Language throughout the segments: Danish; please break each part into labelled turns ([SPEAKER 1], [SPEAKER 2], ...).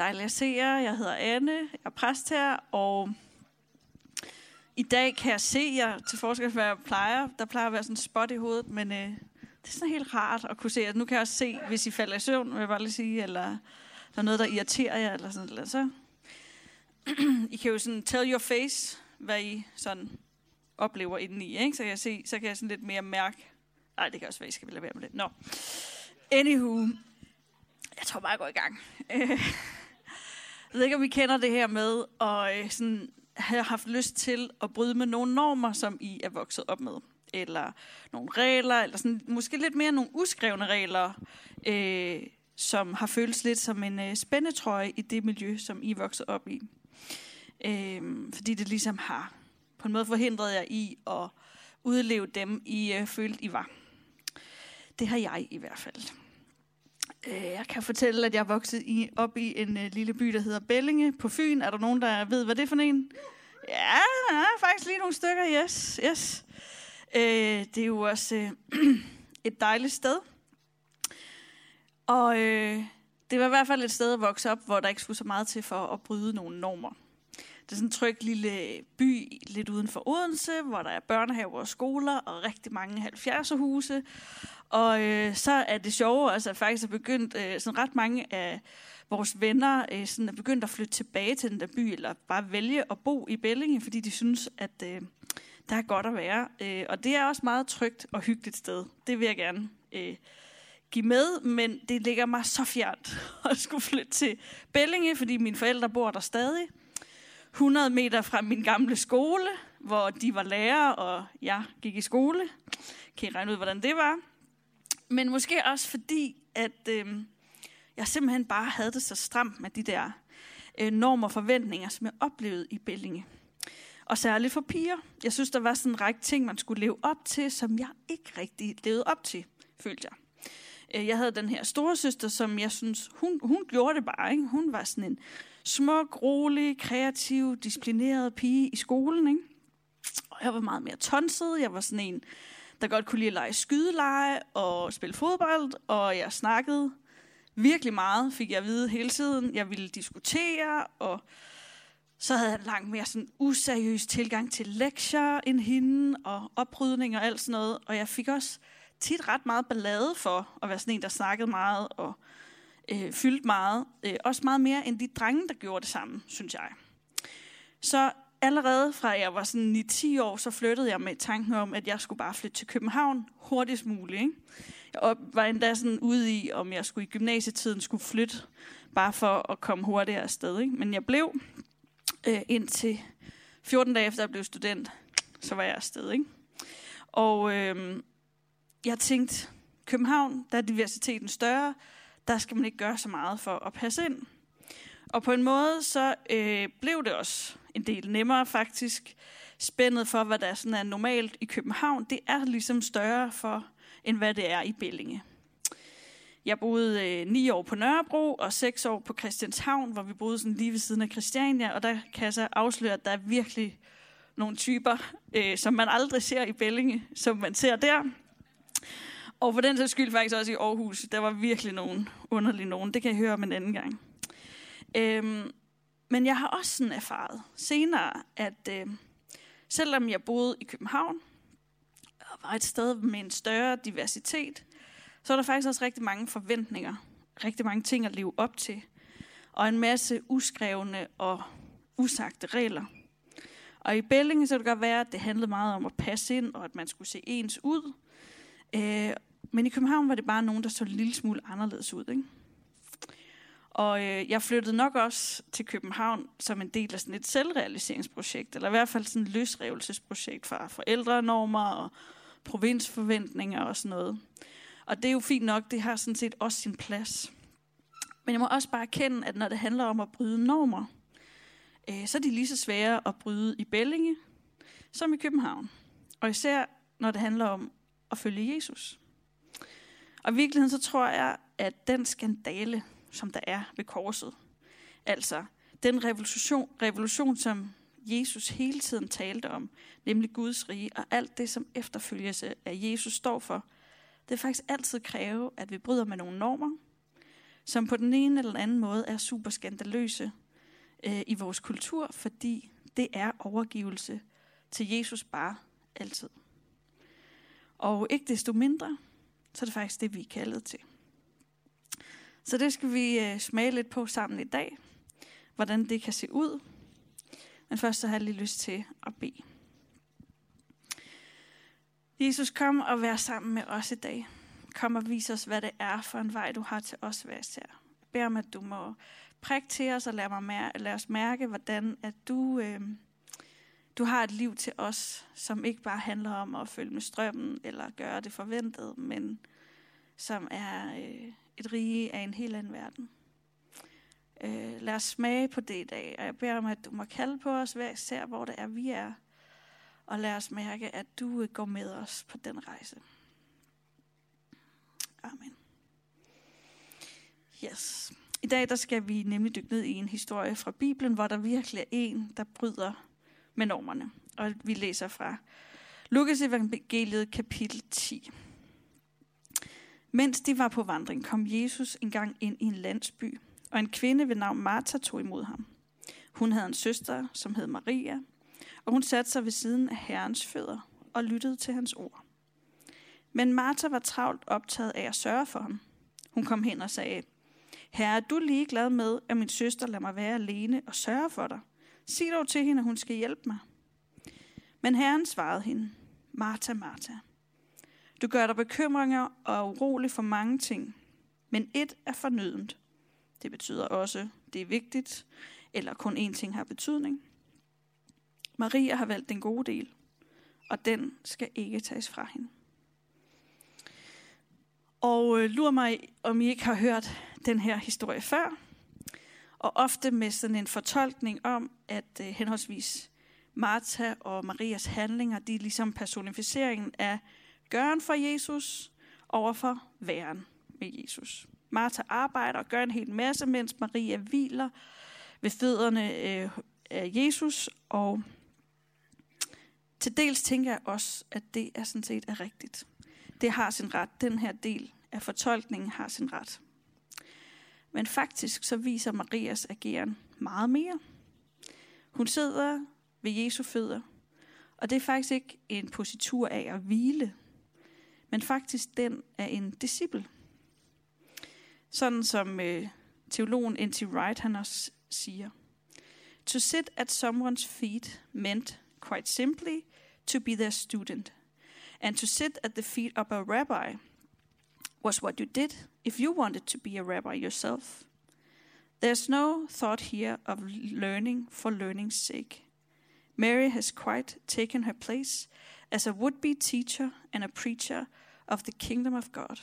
[SPEAKER 1] Dejligt at se jer. Jeg hedder Anne. Jeg er præst her, og i dag kan jeg se jer til forskel fra, hvad jeg plejer. Der plejer at være sådan en spot i hovedet, men øh, det er sådan helt rart at kunne se, jer. nu kan jeg også se, hvis I falder i søvn, vil jeg bare lige sige, eller der er noget, der irriterer jer, eller sådan noget. Så I kan jo sådan tell your face, hvad I sådan oplever indeni, ikke? Så kan jeg se, så kan jeg sådan lidt mere mærke. Nej, det kan også være, I skal lade være med det. Nå. Anywho, jeg tror bare, jeg går i gang. Jeg ved ikke, om I kender det her med at øh, sådan, have haft lyst til at bryde med nogle normer, som I er vokset op med. Eller nogle regler, eller sådan, måske lidt mere nogle uskrevne regler, øh, som har føltes lidt som en øh, spændetrøje i det miljø, som I er vokset op i. Øh, fordi det ligesom har på en måde forhindret jer i at udleve dem, I øh, følte, I var. Det har jeg i hvert fald. Øh, jeg kan fortælle, at jeg er vokset i, op i en øh, lille by, der hedder Bellinge på Fyn. Er der nogen, der ved, hvad det er for en? Ja, der er faktisk lige nogle stykker, yes. yes. Øh, det er jo også øh, et dejligt sted. Og øh, det var i hvert fald et sted at vokse op, hvor der ikke skulle så meget til for at bryde nogle normer. Det er sådan en tryg lille by lidt uden for Odense, hvor der er børnehaver og skoler og rigtig mange 70'er huse. Og øh, så er det sjove også, at faktisk er begyndt, øh, sådan ret mange af vores venner øh, sådan er begyndt at flytte tilbage til den der by, eller bare vælge at bo i Bellinge, fordi de synes, at øh, der er godt at være. Øh, og det er også meget trygt og hyggeligt sted. Det vil jeg gerne øh, give med, men det ligger mig så fjernt at skulle flytte til Bellinge, fordi mine forældre bor der stadig. 100 meter fra min gamle skole, hvor de var lærer, og jeg gik i skole. Kan I regne ud, hvordan det var? Men måske også fordi, at øh, jeg simpelthen bare havde det så stramt med de der øh, normer og forventninger, som jeg oplevede i Bellinge. Og særligt for piger. Jeg synes, der var sådan en række ting, man skulle leve op til, som jeg ikke rigtig levede op til, følte jeg. Øh, jeg havde den her store søster, som jeg synes, hun, hun gjorde det bare. Ikke? Hun var sådan en smuk, rolig, kreativ, disciplineret pige i skolen. Ikke? Og jeg var meget mere tonset. Jeg var sådan en, der godt kunne lide at lege skydeleje og spille fodbold, og jeg snakkede virkelig meget, fik jeg at vide hele tiden. Jeg ville diskutere, og så havde jeg langt mere sådan useriøs tilgang til lektier end hende, og oprydning og alt sådan noget. Og jeg fik også tit ret meget ballade for at være sådan en, der snakkede meget og øh, fyldte meget. Øh, også meget mere end de drenge, der gjorde det samme, synes jeg. Så allerede fra jeg var sådan i 10 år, så flyttede jeg med tanken om, at jeg skulle bare flytte til København hurtigst muligt. Ikke? Jeg var endda sådan ude i, om jeg skulle i gymnasietiden skulle flytte, bare for at komme hurtigere afsted. Ikke? Men jeg blev øh, indtil 14 dage efter jeg blev student, så var jeg afsted. Ikke? Og øh, jeg tænkte, København, der er diversiteten større, der skal man ikke gøre så meget for at passe ind. Og på en måde, så øh, blev det også en del nemmere faktisk. Spændet for, hvad der sådan er normalt i København, det er ligesom større for, end hvad det er i Bellinge. Jeg boede øh, ni år på Nørrebro og seks år på Christianshavn, hvor vi boede sådan lige ved siden af Christiania, og der kan jeg så afsløre, at der er virkelig nogle typer, øh, som man aldrig ser i Bellinge, som man ser der. Og for den sags skyld faktisk også i Aarhus, der var virkelig nogen underlige nogen. Det kan jeg høre om en anden gang. Øhm, men jeg har også sådan erfaret senere, at øh, selvom jeg boede i København, og var et sted med en større diversitet, så er der faktisk også rigtig mange forventninger, rigtig mange ting at leve op til, og en masse uskrevne og usagte regler. Og i Bellinge så kan det godt være, at det handlede meget om at passe ind, og at man skulle se ens ud. Øh, men i København var det bare nogen, der så en lille smule anderledes ud. Ikke? Og øh, jeg flyttede nok også til København som en del af sådan et selvrealiseringsprojekt, eller i hvert fald sådan et løsrevelsesprojekt fra forældrenormer og provinsforventninger og sådan noget. Og det er jo fint nok, det har sådan set også sin plads. Men jeg må også bare erkende, at når det handler om at bryde normer, øh, så er de lige så svære at bryde i Bellinge som i København. Og især når det handler om at følge Jesus. Og i virkeligheden så tror jeg, at den skandale, som der er ved korset, altså den revolution, revolution som Jesus hele tiden talte om, nemlig Guds rige og alt det, som efterfølgelse af Jesus står for, det er faktisk altid kræve, at vi bryder med nogle normer, som på den ene eller den anden måde er super skandaløse øh, i vores kultur, fordi det er overgivelse til Jesus bare altid. Og ikke desto mindre, så er det faktisk det, vi er kaldet til. Så det skal vi øh, smage lidt på sammen i dag, hvordan det kan se ud. Men først så har jeg lige lyst til at bede. Jesus, kom og vær sammen med os i dag. Kom og vis os, hvad det er for en vej, du har til os hver især. Jeg beder om, at du må prikke til os og lad, mig mær- lad os mærke, hvordan at du, øh, du har et liv til os, som ikke bare handler om at følge med strømmen eller gøre det forventet, men som er øh, et rige af en helt anden verden. Øh, lad os smage på det i dag, og jeg beder om, at du må kalde på os hver især, hvor det er, vi er. Og lad os mærke, at du øh, går med os på den rejse. Amen. Yes. I dag der skal vi nemlig dykke ned i en historie fra Bibelen, hvor der virkelig er en, der bryder med normerne. Og vi læser fra Lukas evangeliet kapitel 10. Mens de var på vandring, kom Jesus engang ind i en landsby, og en kvinde ved navn Martha tog imod ham. Hun havde en søster, som hed Maria, og hun satte sig ved siden af Herrens fødder og lyttede til hans ord. Men Martha var travlt optaget af at sørge for ham. Hun kom hen og sagde, Herre, er du lige glad med, at min søster lader mig være alene og sørge for dig? Sig dog til hende, at hun skal hjælpe mig. Men Herren svarede hende, Martha, Martha, du gør dig bekymringer og er urolig for mange ting, men et er fornødent. Det betyder også, det er vigtigt, eller kun én ting har betydning. Maria har valgt den gode del, og den skal ikke tages fra hende. Og øh, mig, om I ikke har hørt den her historie før. Og ofte med sådan en fortolkning om, at øh, henholdsvis Martha og Marias handlinger, de er ligesom personificeringen af gøren for Jesus overfor væren med Jesus. Martha arbejder og gør en hel masse, mens Maria hviler ved fødderne øh, af Jesus. Og til dels tænker jeg også, at det er sådan set er rigtigt. Det har sin ret. Den her del af fortolkningen har sin ret. Men faktisk så viser Marias ageren meget mere. Hun sidder ved Jesu fødder, og det er faktisk ikke en positur af at hvile, men faktisk den af en disciple. Sådan som øh, teologen N.T. Wright han også siger. To sit at someone's feet meant, quite simply, to be their student. And to sit at the feet of a rabbi was what you did if you wanted to be a rabbi yourself. There's no thought here of learning for learning's sake. Mary has quite taken her place as a would be teacher and a preacher of the kingdom of God.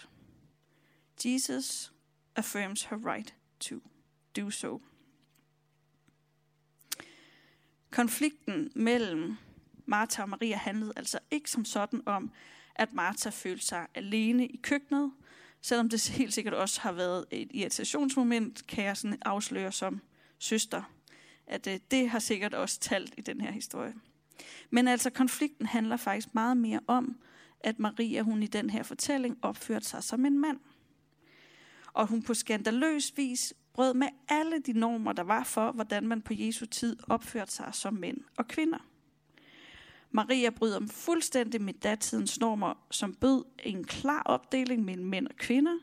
[SPEAKER 1] Jesus affirms her right to do so. Konflikten mellem Martha og Maria handlede altså ikke som sådan om, at Martha følte sig alene i køkkenet, selvom det helt sikkert også har været et irritationsmoment, kan jeg sådan afsløre som søster, at øh, det har sikkert også talt i den her historie. Men altså konflikten handler faktisk meget mere om, at Maria hun i den her fortælling opførte sig som en mand. Og hun på skandaløs vis brød med alle de normer, der var for, hvordan man på Jesu tid opførte sig som mænd og kvinder. Maria bryder fuldstændig med datidens normer, som bød en klar opdeling mellem mænd og kvinder,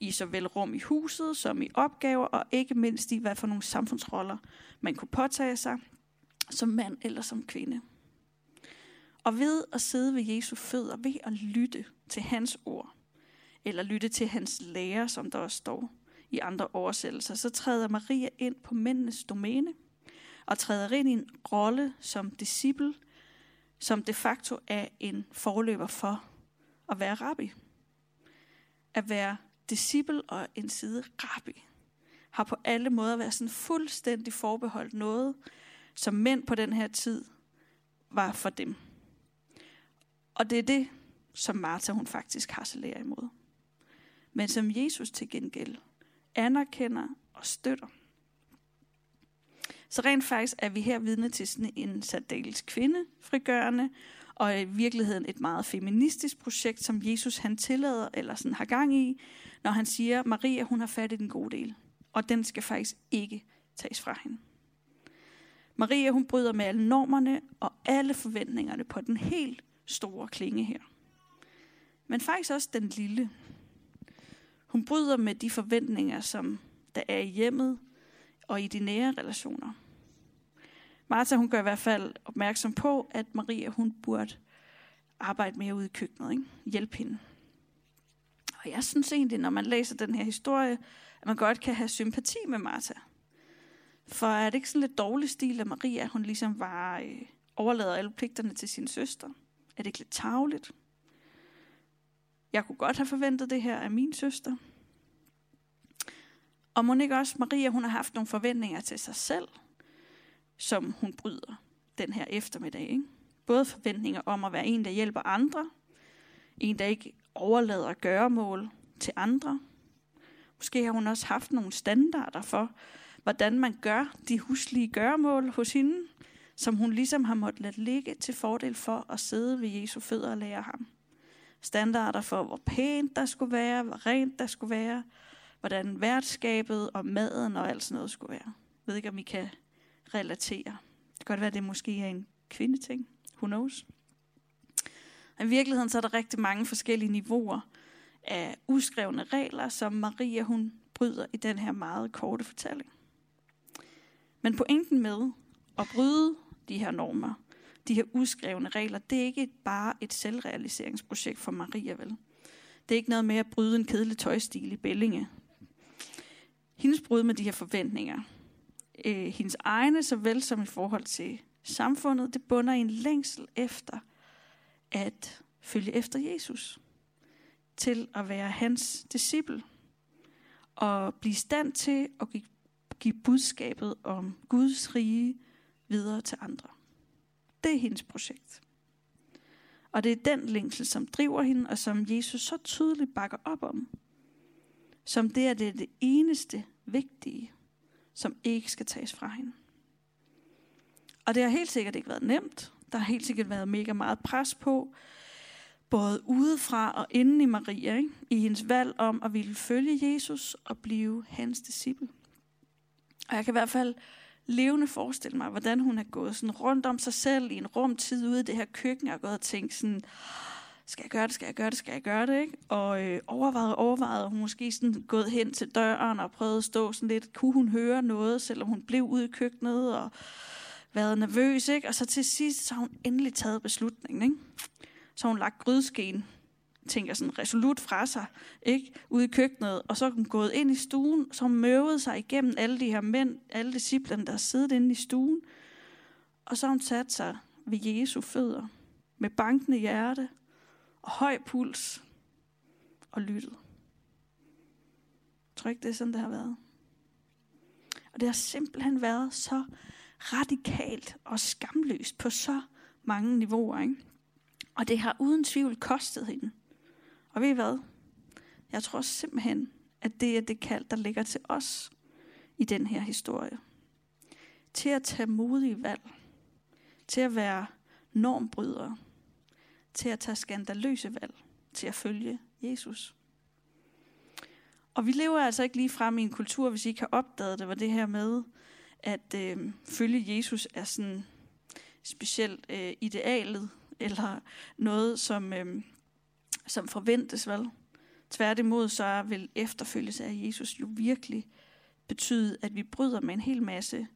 [SPEAKER 1] i såvel rum i huset som i opgaver, og ikke mindst i, hvad for nogle samfundsroller man kunne påtage sig som mand eller som kvinde. Og ved at sidde ved Jesu fødder, ved at lytte til hans ord, eller lytte til hans lære, som der også står i andre oversættelser, så træder Maria ind på mændenes domæne, og træder ind i en rolle som disciple, som de facto er en forløber for at være rabbi. At være disciple og en side rabbi har på alle måder været sådan fuldstændig forbeholdt noget, som mænd på den her tid var for dem. Og det er det, som Martha hun faktisk harcelerer imod. Men som Jesus til gengæld anerkender og støtter. Så rent faktisk er vi her vidne til sådan en særdeles kvinde, frigørende og i virkeligheden et meget feministisk projekt, som Jesus han tillader, eller sådan har gang i, når han siger, Maria hun har fat i den gode del, og den skal faktisk ikke tages fra hende. Maria hun bryder med alle normerne og alle forventningerne på den helt store klinge her. Men faktisk også den lille. Hun bryder med de forventninger, som der er i hjemmet og i de nære relationer. Martha hun gør i hvert fald opmærksom på, at Maria hun burde arbejde mere ude i køkkenet, ikke? hjælpe hende. Og jeg synes egentlig, når man læser den her historie, at man godt kan have sympati med Martha. For er det ikke sådan lidt dårlig stil af Maria, hun ligesom var øh, overlader alle pligterne til sin søster? Er det ikke lidt tageligt? Jeg kunne godt have forventet det her af min søster. Og må ikke også Maria, hun har haft nogle forventninger til sig selv, som hun bryder den her eftermiddag. Ikke? Både forventninger om at være en, der hjælper andre, en, der ikke overlader gøremål til andre. Måske har hun også haft nogle standarder for, hvordan man gør de huslige gøremål hos hende, som hun ligesom har måttet lade ligge til fordel for at sidde ved Jesu fødder og lære ham. Standarder for, hvor pænt der skulle være, hvor rent der skulle være, hvordan værtskabet og maden og alt sådan noget skulle være. Jeg ved ikke, om I kan relatere. Det kan godt være, at det måske er en kvindeting. Who knows? I virkeligheden så er der rigtig mange forskellige niveauer af uskrevne regler, som Maria hun bryder i den her meget korte fortælling. Men pointen med at bryde de her normer, de her uskrevne regler, det er ikke bare et selvrealiseringsprojekt for Maria, vel? Det er ikke noget med at bryde en kedelig tøjstil i Bellinge. Hendes brud med de her forventninger, øh, hendes egne såvel som i forhold til samfundet, det bunder i en længsel efter at følge efter Jesus. Til at være hans disciple. Og blive stand til at give budskabet om Guds rige videre til andre. Det er hendes projekt. Og det er den længsel, som driver hende, og som Jesus så tydeligt bakker op om. Som det er det, det eneste vigtige, som ikke skal tages fra hende. Og det har helt sikkert ikke været nemt. Der har helt sikkert været mega meget pres på, både udefra og inden i Maria, ikke? i hendes valg om at ville følge Jesus og blive hans disciple. Og jeg kan i hvert fald levende forestille mig, hvordan hun er gået sådan rundt om sig selv i en rumtid ude i det her køkken, og gået og tænkt sådan, skal jeg gøre det, skal jeg gøre det, skal jeg gøre det, ikke? Og øh, overvejet, overvejet, hun måske sådan gået hen til døren og prøvet at stå sådan lidt, kunne hun høre noget, selvom hun blev ude i køkkenet, og været nervøs, ikke? Og så til sidst, så har hun endelig taget beslutningen, ikke? Så har hun lagt grydeskeen tænker sådan resolut fra sig, ikke? Ude i køkkenet, og så hun gået ind i stuen, så har hun sig igennem alle de her mænd, alle disciplerne, der sidder inde i stuen, og så har hun sat sig ved Jesu fødder, med bankende hjerte, og høj puls, og lyttet. Jeg tror ikke, det er sådan, det har været. Og det har simpelthen været så radikalt og skamløst på så mange niveauer. Ikke? Og det har uden tvivl kostet hende. Og ved I hvad? Jeg tror simpelthen, at det er det kald, der ligger til os i den her historie. Til at tage modige valg. Til at være normbrydere. Til at tage skandaløse valg. Til at følge Jesus. Og vi lever altså ikke lige frem i en kultur, hvis I ikke har opdaget det, var det her med, at øh, følge Jesus er sådan specielt øh, idealet, eller noget, som, øh, som forventes, vel? Tværtimod så vil efterfølgelse af Jesus jo virkelig betyde, at vi bryder med en hel masse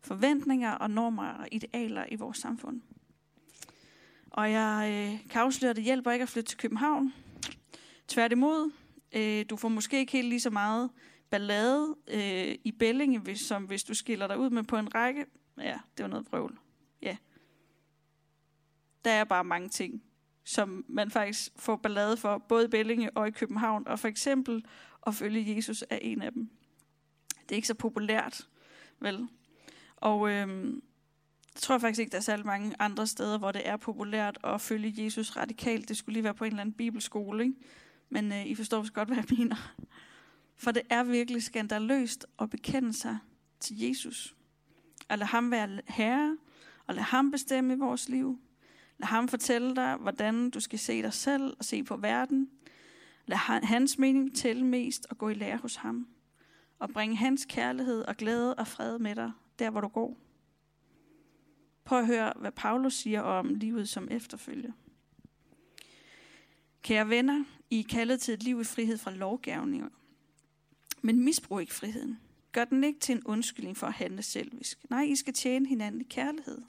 [SPEAKER 1] forventninger og normer og idealer i vores samfund. Og jeg øh, kan afsløre, at det hjælper ikke at flytte til København. Tværtimod, øh, du får måske ikke helt lige så meget ballade øh, i Bellinge, hvis, som hvis du skiller dig ud med på en række. Ja, det var noget vrøvl. Ja. Der er bare mange ting, som man faktisk får ballade for, både i Bellinge og i København. Og for eksempel at følge Jesus er en af dem. Det er ikke så populært, vel? Og øhm, jeg tror faktisk ikke, der er særlig mange andre steder, hvor det er populært at følge Jesus radikalt. Det skulle lige være på en eller anden bibelskole, ikke? Men øh, I forstår godt, hvad jeg mener. For det er virkelig skandaløst at bekende sig til Jesus. At lade ham være herre, og lade ham bestemme i vores liv. Lad ham fortælle dig, hvordan du skal se dig selv og se på verden. Lad hans mening tælle mest og gå i lære hos ham. Og bring hans kærlighed og glæde og fred med dig, der hvor du går. Prøv at høre, hvad Paulus siger om livet som efterfølge. Kære venner, I er kaldet til et liv i frihed fra lovgavninger. Men misbrug ikke friheden. Gør den ikke til en undskyldning for at handle selvisk. Nej, I skal tjene hinanden i kærlighed.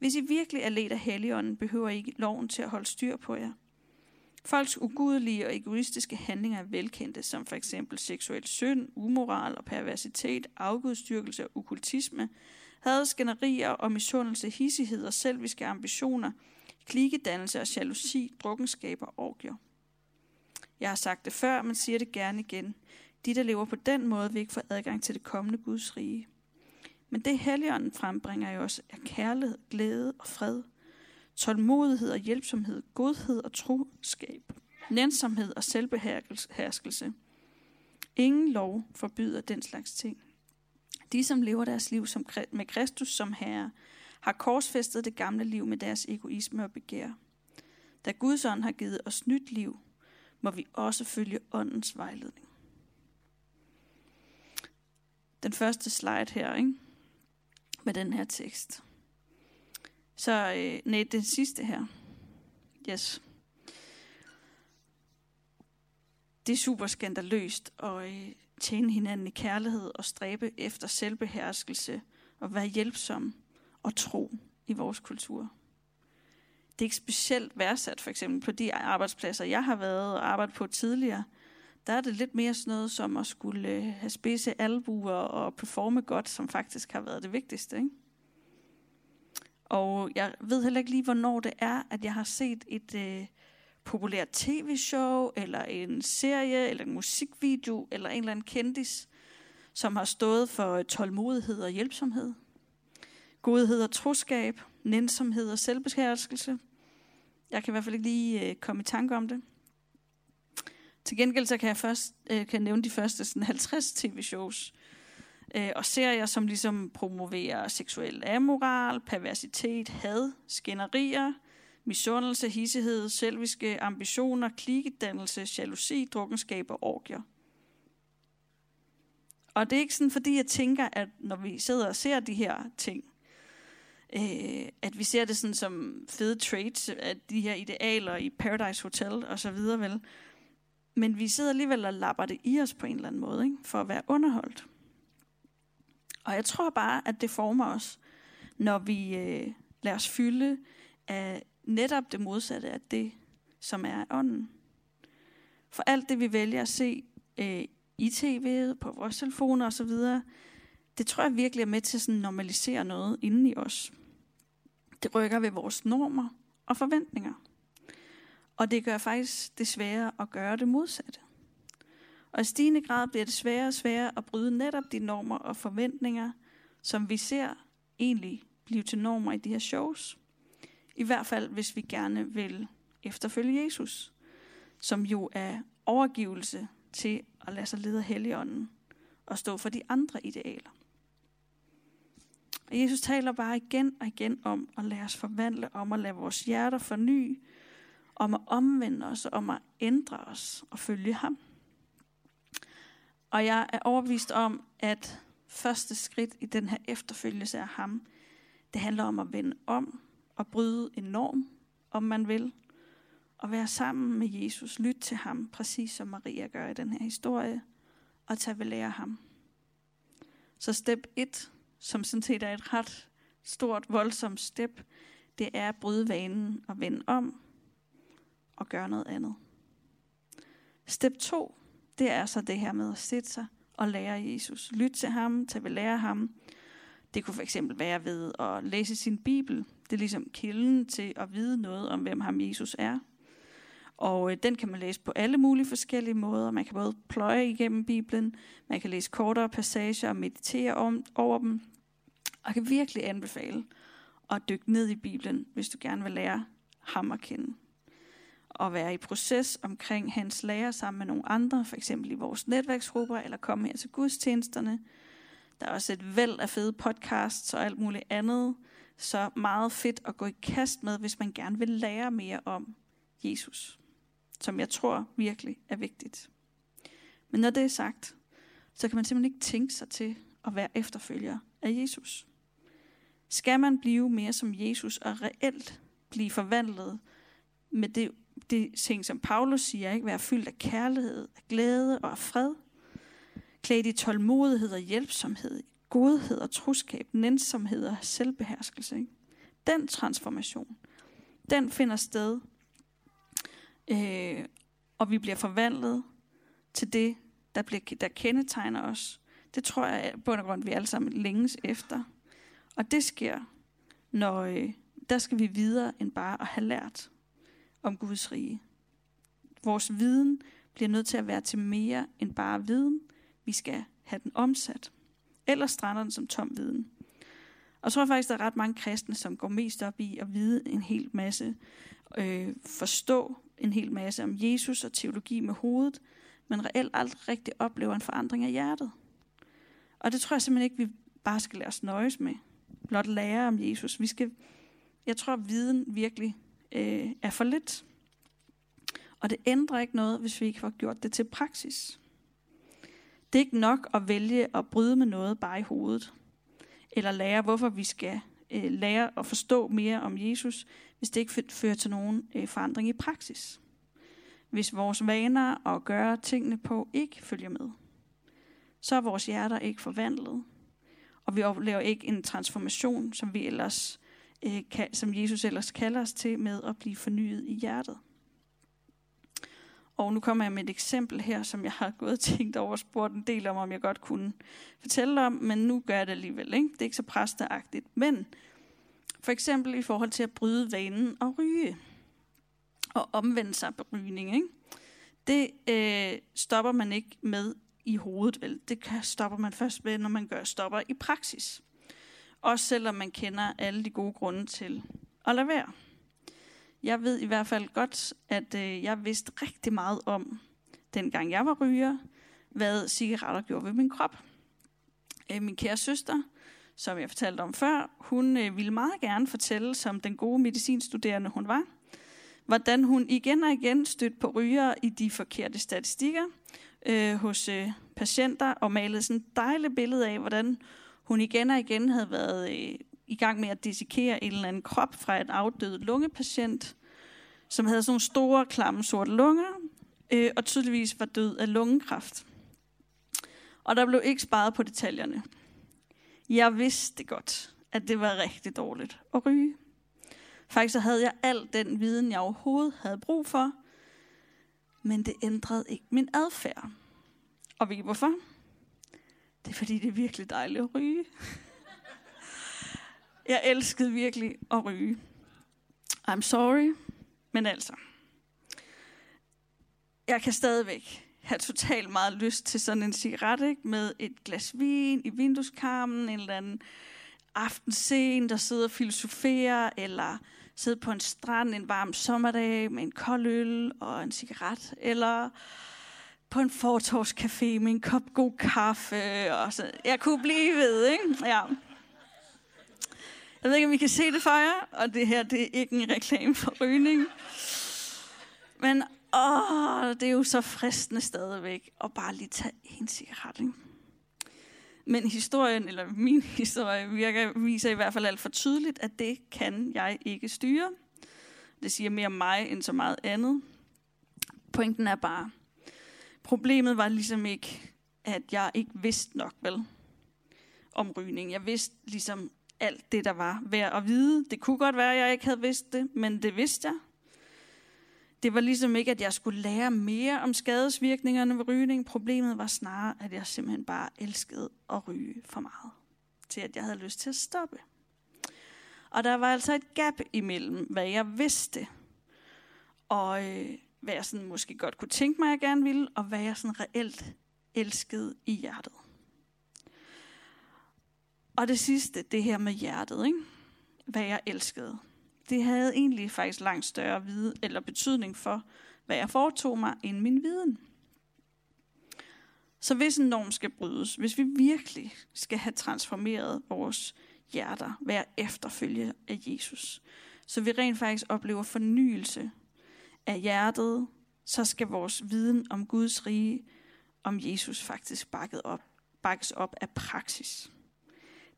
[SPEAKER 1] Hvis I virkelig er ledt af Helligånden, behøver I ikke loven til at holde styr på jer. Folks ugudelige og egoistiske handlinger er velkendte, som for eksempel seksuel synd, umoral og perversitet, afgudstyrkelse og okkultisme, hadsgenerier og misundelse, hissighed og selviske ambitioner, klikedannelse og jalousi, drukkenskab og orgier. Jeg har sagt det før, men siger det gerne igen. De, der lever på den måde, vil ikke få adgang til det kommende Guds rige. Men det Helligånden frembringer i os er kærlighed, glæde og fred, tålmodighed og hjælpsomhed, godhed og troskab, nænsomhed og selvbeherskelse. Ingen lov forbyder den slags ting. De, som lever deres liv som, med Kristus som Herre, har korsfæstet det gamle liv med deres egoisme og begær. Da Guds ånd har givet os nyt liv, må vi også følge åndens vejledning. Den første slide her, ikke? Med den her tekst. Så øh, nej, den sidste her. Yes. Det er super skandaløst at øh, tjene hinanden i kærlighed og stræbe efter selvbeherskelse og være hjælpsom og tro i vores kultur. Det er ikke specielt værdsat for eksempel på de arbejdspladser, jeg har været og arbejdet på tidligere. Der er det lidt mere sådan noget som at skulle øh, have spidse albuer og performe godt, som faktisk har været det vigtigste. Ikke? Og jeg ved heller ikke lige, hvornår det er, at jeg har set et øh, populært tv-show, eller en serie, eller en musikvideo, eller en eller anden kendis, som har stået for øh, tålmodighed og hjælpsomhed, godhed og troskab, nænsomhed og selvbeskærskelse. Jeg kan i hvert fald ikke lige øh, komme i tanke om det. Til gengæld så kan jeg først øh, kan jeg nævne de første sådan 50 tv-shows, øh, og serier, som ligesom promoverer seksuel amoral, perversitet, had, skænderier, misundelse, hissighed, selviske ambitioner, klikedannelse, jalousi, drukkenskab og orgier. Og det er ikke sådan, fordi jeg tænker, at når vi sidder og ser de her ting, øh, at vi ser det sådan som fede traits af de her idealer i Paradise Hotel og så videre vel. Men vi sidder alligevel og lapper det i os på en eller anden måde, ikke? for at være underholdt. Og jeg tror bare, at det former os, når vi øh, lader os fylde af netop det modsatte af det, som er ånden. For alt det, vi vælger at se øh, i tv'et, på vores telefoner osv., det tror jeg virkelig er med til at normalisere noget inden i os. Det rykker ved vores normer og forventninger. Og det gør faktisk det sværere at gøre det modsatte. Og i stigende grad bliver det sværere og sværere at bryde netop de normer og forventninger, som vi ser egentlig blive til normer i de her shows. I hvert fald, hvis vi gerne vil efterfølge Jesus, som jo er overgivelse til at lade sig lede af Helligånden og stå for de andre idealer. Og Jesus taler bare igen og igen om at lade os forvandle, om at lade vores hjerter forny, om at omvende os, om at ændre os og følge ham. Og jeg er overbevist om, at første skridt i den her efterfølgelse af ham, det handler om at vende om og bryde en norm, om man vil, og være sammen med Jesus, lytte til ham, præcis som Maria gør i den her historie, og tage ved lære ham. Så step 1, som sådan set er et ret stort, voldsomt step, det er at bryde vanen og vende om og gøre noget andet. Step 2, det er så det her med at sætte sig og lære Jesus. Lyt til ham, tage ved lære ham. Det kunne fx være ved at læse sin bibel. Det er ligesom kilden til at vide noget om, hvem ham Jesus er. Og øh, den kan man læse på alle mulige forskellige måder. Man kan både pløje igennem Bibelen, man kan læse kortere passager og meditere om, over dem. Og jeg kan virkelig anbefale at dykke ned i Bibelen, hvis du gerne vil lære ham at kende at være i proces omkring hans lærer sammen med nogle andre, for eksempel i vores netværksgrupper, eller komme her til gudstjenesterne. Der er også et væld af fede podcasts og alt muligt andet, så meget fedt at gå i kast med, hvis man gerne vil lære mere om Jesus, som jeg tror virkelig er vigtigt. Men når det er sagt, så kan man simpelthen ikke tænke sig til at være efterfølger af Jesus. Skal man blive mere som Jesus og reelt blive forvandlet med det, de ting, som Paulus siger, ikke? være fyldt af kærlighed, af glæde og af fred, klædt i tålmodighed og hjælpsomhed, godhed og troskab, nænsomhed og selvbeherskelse. Ikke? Den transformation, den finder sted, øh, og vi bliver forvandlet til det, der, bliver, der kendetegner os. Det tror jeg er bund og grund, vi alle sammen længes efter. Og det sker, når øh, der skal vi videre end bare at have lært om Guds rige. Vores viden bliver nødt til at være til mere end bare viden. Vi skal have den omsat. Ellers strander den som tom viden. Og jeg tror faktisk, der er ret mange kristne, som går mest op i at vide en hel masse, øh, forstå en hel masse om Jesus og teologi med hovedet, men reelt aldrig rigtig oplever en forandring af hjertet. Og det tror jeg simpelthen ikke, vi bare skal lade os nøjes med. Blot lære om Jesus. Vi skal, jeg tror, at viden virkelig øh, er for lidt. Og det ændrer ikke noget, hvis vi ikke får gjort det til praksis. Det er ikke nok at vælge at bryde med noget bare i hovedet. Eller lære, hvorfor vi skal øh, lære at forstå mere om Jesus, hvis det ikke fører til nogen øh, forandring i praksis. Hvis vores vaner og gøre tingene på ikke følger med, så er vores hjerter ikke forvandlet. Og vi oplever ikke en transformation, som vi ellers øh, kan, som Jesus ellers kalder os til med at blive fornyet i hjertet. Og nu kommer jeg med et eksempel her, som jeg har gået og tænkt over og spurgt en del om, om jeg godt kunne fortælle om, men nu gør jeg det alligevel. Ikke? Det er ikke så præsteagtigt. Men for eksempel i forhold til at bryde vanen og ryge. Og omvende sig på rygning. Ikke? Det øh, stopper man ikke med i hovedet, vel? Det kan, stopper man først med, når man gør stopper i praksis. Også selvom man kender alle de gode grunde til at lade være. Jeg ved i hvert fald godt, at øh, jeg vidste rigtig meget om, dengang jeg var ryger, hvad cigaretter gjorde ved min krop. Øh, min kære søster, som jeg fortalte om før, hun øh, ville meget gerne fortælle, som den gode medicinstuderende hun var, hvordan hun igen og igen stødte på ryger i de forkerte statistikker øh, hos øh, patienter, og malede sådan et dejligt billede af, hvordan hun igen og igen havde været øh, i gang med at dissekere en eller anden krop fra et afdød lungepatient, som havde sådan nogle store, klamme sorte lunger, øh, og tydeligvis var død af lungekræft. Og der blev ikke sparet på detaljerne. Jeg vidste godt, at det var rigtig dårligt at ryge. Faktisk så havde jeg al den viden, jeg overhovedet havde brug for, men det ændrede ikke min adfærd. Og ved I hvorfor? Det er fordi, det er virkelig dejligt at ryge. Jeg elskede virkelig at ryge. I'm sorry, men altså. Jeg kan stadigvæk have totalt meget lyst til sådan en cigaret, ikke? med et glas vin i vindueskarmen, en eller anden aftenscene, der sidder og filosoferer, eller sidde på en strand en varm sommerdag med en kold øl og en cigaret, eller på en fortorvscafé med en kop god kaffe. Og så. Jeg kunne blive ved, ikke? Ja. Jeg ved ikke, om I kan se det for jer, og det her det er ikke en reklame for rygning. Men åh, det er jo så fristende stadigvæk at bare lige tage en cigaret. Ikke? Men historien, eller min historie, virker, viser i hvert fald alt for tydeligt, at det kan jeg ikke styre. Det siger mere om mig end så meget andet. Pointen er bare, problemet var ligesom ikke, at jeg ikke vidste nok, vel, om rygning. Jeg vidste ligesom alt det, der var værd at vide. Det kunne godt være, at jeg ikke havde vidst det, men det vidste jeg. Det var ligesom ikke, at jeg skulle lære mere om skadesvirkningerne ved rygning. Problemet var snarere, at jeg simpelthen bare elskede at ryge for meget. Til at jeg havde lyst til at stoppe. Og der var altså et gap imellem, hvad jeg vidste, og øh, hvad jeg sådan måske godt kunne tænke mig, jeg gerne ville, og hvad jeg sådan reelt elskede i hjertet. Og det sidste, det her med hjertet, ikke? hvad jeg elskede det havde egentlig faktisk langt større vide, eller betydning for, hvad jeg foretog mig, end min viden. Så hvis en norm skal brydes, hvis vi virkelig skal have transformeret vores hjerter være efterfølge af Jesus. Så vi rent faktisk oplever fornyelse af hjertet, så skal vores viden om Guds rige, om Jesus faktisk bakket op, bakkes op af praksis.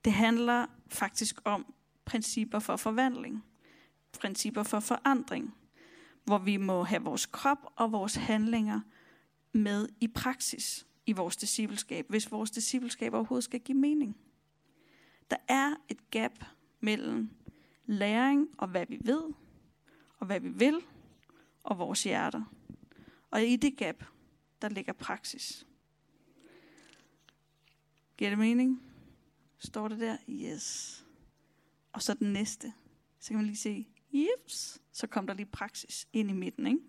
[SPEAKER 1] Det handler faktisk om principper for forvandling, principper for forandring, hvor vi må have vores krop og vores handlinger med i praksis i vores discipleskab, hvis vores discipleskab overhovedet skal give mening. Der er et gap mellem læring og hvad vi ved, og hvad vi vil, og vores hjerter. Og i det gap, der ligger praksis. Giver det mening? Står det der? Yes. Og så den næste. Så kan man lige se, jeps, så kom der lige praksis ind i midten, ikke?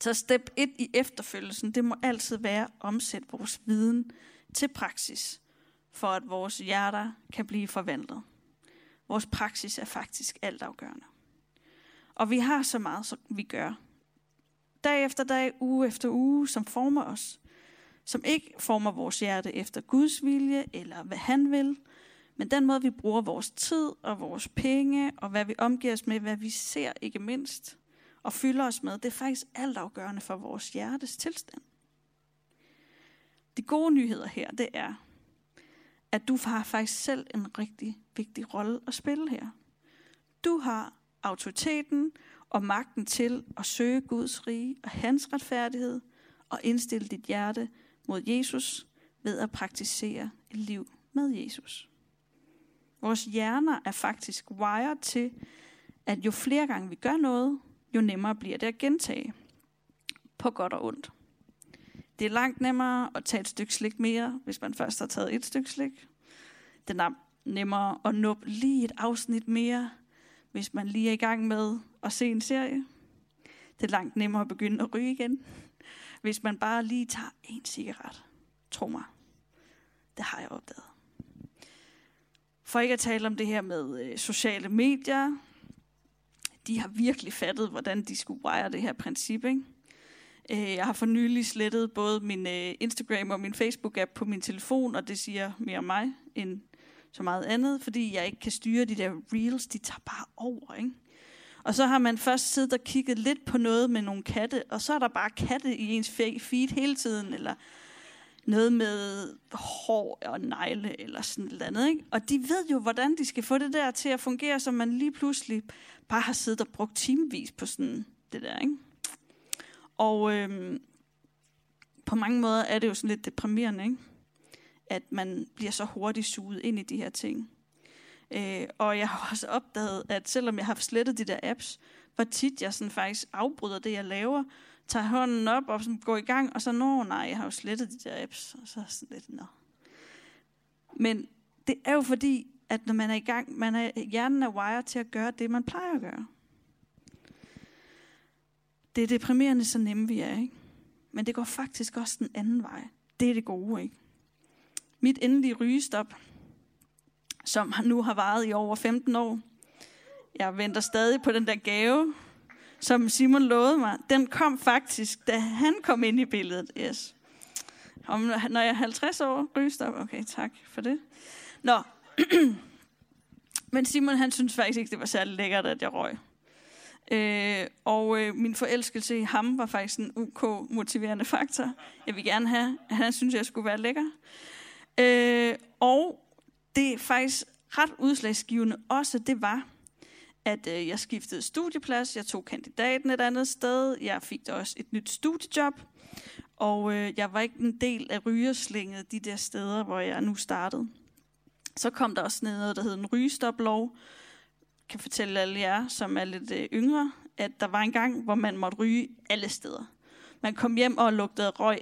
[SPEAKER 1] Så step 1 i efterfølgelsen, det må altid være at omsætte vores viden til praksis, for at vores hjerter kan blive forvandlet. Vores praksis er faktisk altafgørende. Og vi har så meget, som vi gør. Dag efter dag, uge efter uge, som former os. Som ikke former vores hjerte efter Guds vilje, eller hvad han vil, men den måde, vi bruger vores tid og vores penge, og hvad vi omgiver os med, hvad vi ser ikke mindst, og fylder os med, det er faktisk altafgørende for vores hjertes tilstand. De gode nyheder her, det er, at du har faktisk selv en rigtig vigtig rolle at spille her. Du har autoriteten og magten til at søge Guds rige og hans retfærdighed og indstille dit hjerte mod Jesus ved at praktisere et liv med Jesus. Vores hjerner er faktisk wired til, at jo flere gange vi gør noget, jo nemmere bliver det at gentage. På godt og ondt. Det er langt nemmere at tage et stykke slik mere, hvis man først har taget et stykke slik. Det er nemmere at nå lige et afsnit mere, hvis man lige er i gang med at se en serie. Det er langt nemmere at begynde at ryge igen, hvis man bare lige tager en cigaret. Tro mig, det har jeg opdaget. For ikke at tale om det her med øh, sociale medier. De har virkelig fattet, hvordan de skulle wire det her princip. Ikke? Øh, jeg har for nylig slettet både min øh, Instagram og min Facebook-app på min telefon, og det siger mere om mig end så meget andet, fordi jeg ikke kan styre de der reels, de tager bare over. Ikke? Og så har man først siddet og kigget lidt på noget med nogle katte, og så er der bare katte i ens feed hele tiden, eller noget med hår og negle eller sådan noget andet. Ikke? Og de ved jo, hvordan de skal få det der til at fungere, så man lige pludselig bare har siddet og brugt timevis på sådan det der. Ikke? Og øhm, på mange måder er det jo sådan lidt deprimerende, ikke? At man bliver så hurtigt suget ind i de her ting. Øh, og jeg har også opdaget, at selvom jeg har slettet de der apps, hvor tit jeg sådan faktisk afbryder det, jeg laver, tager hånden op og sådan går i gang, og så, nå nej, jeg har jo slettet de der apps, og så sådan lidt, nå. Men det er jo fordi, at når man er i gang, man er, hjernen er wired til at gøre det, man plejer at gøre. Det er deprimerende, så nemme vi er, ikke? Men det går faktisk også den anden vej. Det er det gode, ikke? Mit endelige rygestop, som nu har varet i over 15 år. Jeg venter stadig på den der gave, som Simon lovede mig, den kom faktisk, da han kom ind i billedet. Yes. Om, når jeg er 50 år, rygestop. Okay, tak for det. Nå. Men Simon, han synes faktisk ikke, det var særlig lækkert, at jeg røg. Øh, og øh, min forelskelse i ham var faktisk en UK motiverende faktor. Jeg vil gerne have, at han synes, jeg skulle være lækker. Øh, og det er faktisk ret udslagsgivende også, det var, at øh, jeg skiftede studieplads, jeg tog kandidaten et andet sted, jeg fik da også et nyt studiejob, og øh, jeg var ikke en del af rygerslinget de der steder, hvor jeg nu startede. Så kom der også noget, der hed en rygestoplov. Jeg kan fortælle alle jer, som er lidt øh, yngre, at der var en gang, hvor man måtte ryge alle steder. Man kom hjem og lugtede røg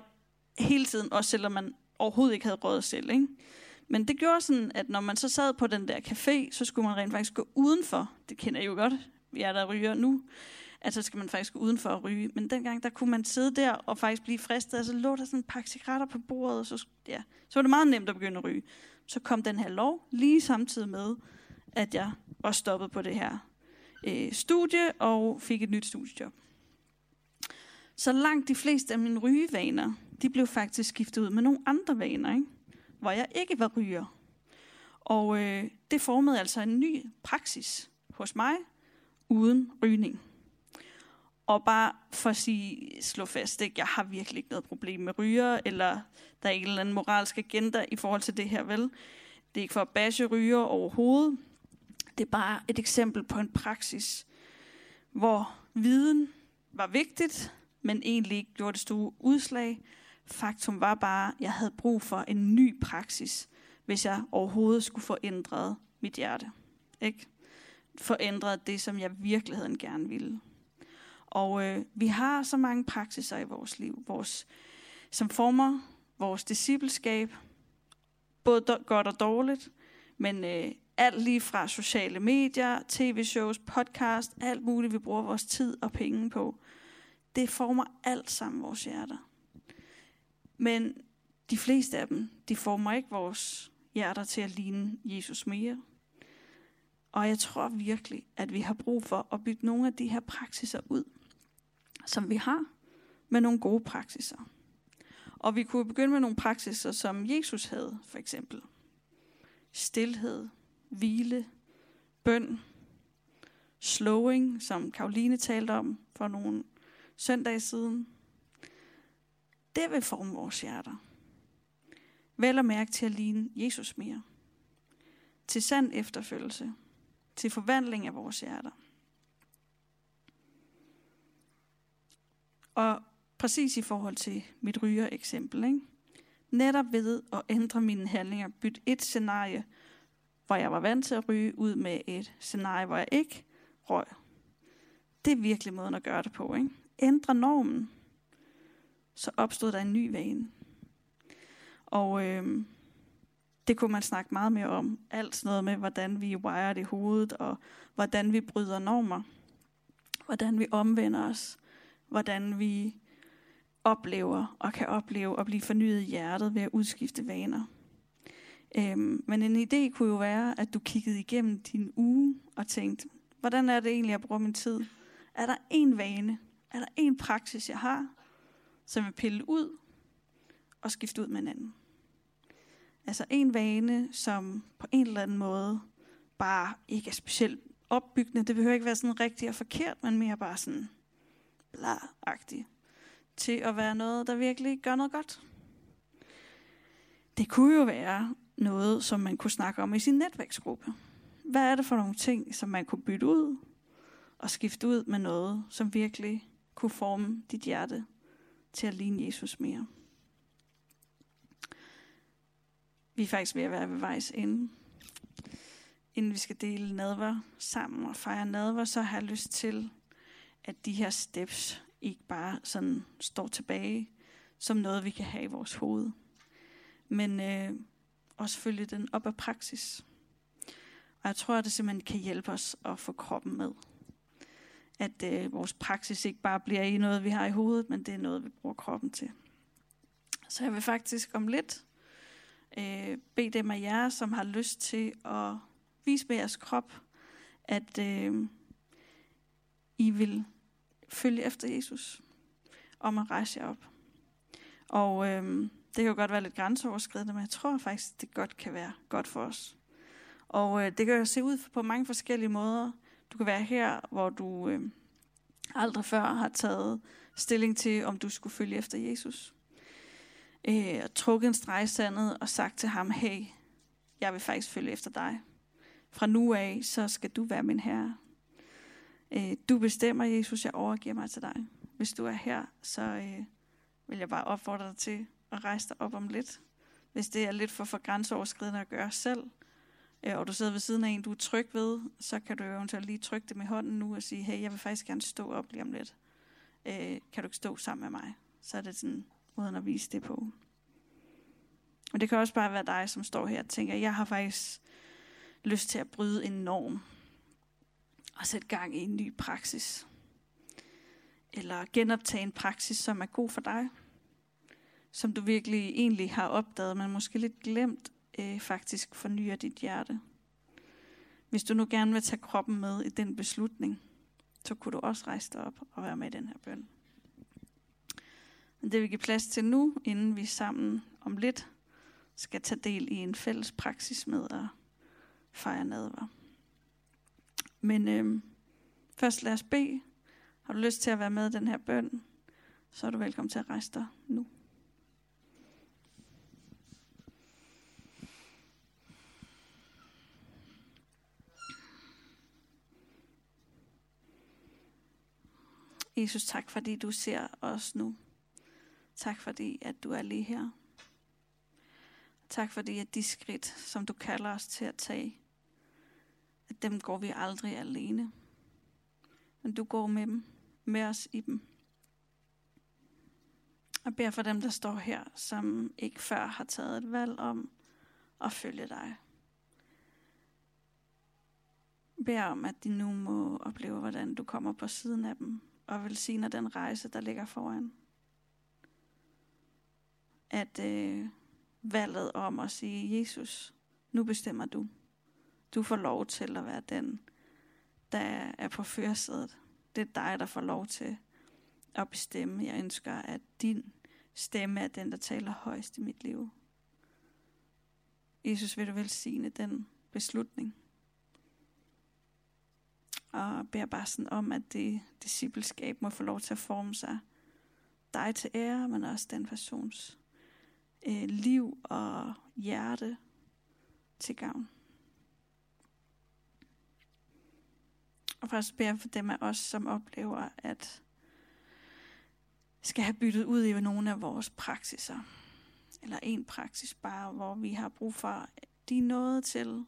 [SPEAKER 1] hele tiden, også selvom man overhovedet ikke havde råd selv. Ikke? Men det gjorde sådan, at når man så sad på den der café, så skulle man rent faktisk gå udenfor. Det kender jeg jo godt, vi er der ryger nu. Altså skal man faktisk gå udenfor at ryge. Men dengang, der kunne man sidde der og faktisk blive fristet, Altså lå der sådan en pakke cigaretter på bordet, og så, ja, så var det meget nemt at begynde at ryge. Så kom den her lov lige samtidig med, at jeg var stoppet på det her øh, studie og fik et nyt studiejob. Så langt de fleste af mine rygevaner, de blev faktisk skiftet ud med nogle andre vaner. Ikke? hvor jeg ikke var ryger. Og øh, det formede altså en ny praksis hos mig, uden rygning. Og bare for at sige, slå fast, ikke? jeg har virkelig ikke noget problem med ryger, eller der er en eller anden moralsk agenda i forhold til det her, vel? Det er ikke for at bashe ryger overhovedet. Det er bare et eksempel på en praksis, hvor viden var vigtigt, men egentlig ikke gjorde det store udslag. Faktum var bare, at jeg havde brug for en ny praksis, hvis jeg overhovedet skulle få ændret mit hjerte. Ikke? Forændret det, som jeg i virkeligheden gerne ville. Og øh, vi har så mange praksiser i vores liv, vores, som former vores discipleskab, både do- godt og dårligt, men øh, alt lige fra sociale medier, tv-shows, podcast, alt muligt, vi bruger vores tid og penge på, det former alt sammen vores hjerter. Men de fleste af dem, de former ikke vores hjerter til at ligne Jesus mere. Og jeg tror virkelig, at vi har brug for at bytte nogle af de her praksiser ud, som vi har, med nogle gode praksiser. Og vi kunne begynde med nogle praksiser, som Jesus havde, for eksempel. Stilhed, hvile, bøn, slowing, som Karoline talte om for nogle søndage siden. Det vil forme vores hjerter. Vel at mærke til at ligne Jesus mere. Til sand efterfølgelse. Til forvandling af vores hjerter. Og præcis i forhold til mit ryger eksempel, ikke? netop ved at ændre mine handlinger, bytte et scenarie, hvor jeg var vant til at ryge, ud med et scenarie, hvor jeg ikke røg. Det er virkelig måden at gøre det på. Ikke? Ændre normen, så opstod der en ny vane. Og øh, det kunne man snakke meget mere om. Alt sådan noget med, hvordan vi wired i hovedet, og hvordan vi bryder normer. Hvordan vi omvender os. Hvordan vi oplever og kan opleve at blive fornyet i hjertet ved at udskifte vaner. Øhm, men en idé kunne jo være, at du kiggede igennem din uge og tænkte, hvordan er det egentlig, jeg bruger min tid? Er der en vane? Er der en praksis, jeg har, som vil pille ud og skifte ud med en anden? Altså en vane, som på en eller anden måde bare ikke er specielt opbyggende. Det behøver ikke være sådan rigtigt og forkert, men mere bare sådan bla Til at være noget, der virkelig gør noget godt. Det kunne jo være noget, som man kunne snakke om i sin netværksgruppe. Hvad er det for nogle ting, som man kunne bytte ud og skifte ud med noget, som virkelig kunne forme dit hjerte til at ligne Jesus mere? Vi er faktisk ved at være ved vejs ende. Inden vi skal dele nadver sammen og fejre nadver, så har jeg lyst til, at de her steps ikke bare sådan står tilbage som noget, vi kan have i vores hoved. Men øh, også følge den op af praksis. Og jeg tror, at det simpelthen kan hjælpe os at få kroppen med. At øh, vores praksis ikke bare bliver i noget, vi har i hovedet, men det er noget, vi bruger kroppen til. Så jeg vil faktisk om lidt øh, bede dem af jer, som har lyst til at vise med jeres krop, at øh, I vil følge efter Jesus, om at rejse jer op. Og øh, det kan jo godt være lidt grænseoverskridende, men jeg tror faktisk, det godt kan være godt for os. Og øh, det kan jo se ud på mange forskellige måder. Du kan være her, hvor du øh, aldrig før har taget stilling til, om du skulle følge efter Jesus. Øh, og trukket en streg sandet og sagt til ham, hey, jeg vil faktisk følge efter dig. Fra nu af, så skal du være min herre. Øh, du bestemmer, Jesus, jeg overgiver mig til dig. Hvis du er her, så øh, vil jeg bare opfordre dig til at rejse dig op om lidt. Hvis det er lidt for, for grænseoverskridende at gøre selv, Øh, og du sidder ved siden af en, du er tryg ved, så kan du eventuelt lige trykke det med hånden nu og sige, hey, jeg vil faktisk gerne stå op lige om lidt. Øh, kan du ikke stå sammen med mig? Så er det sådan måden at vise det på. Og det kan også bare være dig, som står her og tænker, jeg har faktisk lyst til at bryde en norm og sætte gang i en ny praksis. Eller genoptage en praksis, som er god for dig. Som du virkelig egentlig har opdaget, men måske lidt glemt, øh, faktisk fornyer dit hjerte. Hvis du nu gerne vil tage kroppen med i den beslutning, så kunne du også rejse dig op og være med i den her bøn. Men det vil give plads til nu, inden vi sammen om lidt skal tage del i en fælles praksis med at fejre nadver. Men øh, først lad os bede. Har du lyst til at være med i den her bøn, så er du velkommen til at rejse dig nu. Jesus, tak fordi du ser os nu. Tak fordi, at du er lige her. Tak fordi, at de skridt, som du kalder os til at tage, at dem går vi aldrig alene. Men du går med dem, med os i dem. Og beder for dem, der står her, som ikke før har taget et valg om at følge dig. Bær om, at de nu må opleve, hvordan du kommer på siden af dem, og velsigner den rejse, der ligger foran. At øh, valget om at sige, Jesus, nu bestemmer du. Du får lov til at være den, der er på førersædet. Det er dig, der får lov til at bestemme. Jeg ønsker, at din stemme er den, der taler højst i mit liv. Jesus, vil du velsigne den beslutning? Og beder bare sådan om, at det discipleskab må få lov til at forme sig dig til ære, men også den persons øh, liv og hjerte til gavn. Og først beder for dem af os, som oplever, at skal have byttet ud i nogle af vores praksiser. Eller en praksis bare, hvor vi har brug for de noget til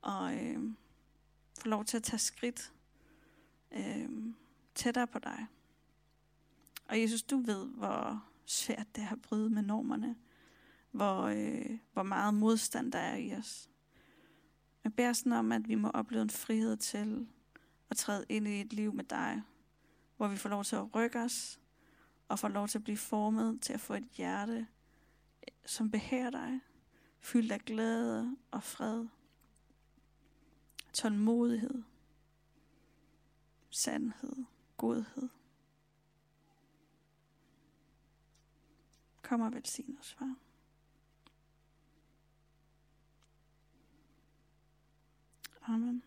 [SPEAKER 1] og øh, få lov til at tage skridt øh, tættere på dig. Og Jesus, du ved, hvor svært det er at bryde med normerne. Hvor, øh, hvor meget modstand der er i os. Jeg beder sådan om, at vi må opleve en frihed til at træde ind i et liv med dig. Hvor vi får lov til at rykke os. Og får lov til at blive formet til at få et hjerte, som behærer dig. Fyldt af glæde og fred. Tålmodighed. Sandhed. Godhed. Kom og velsign os, far. Amen.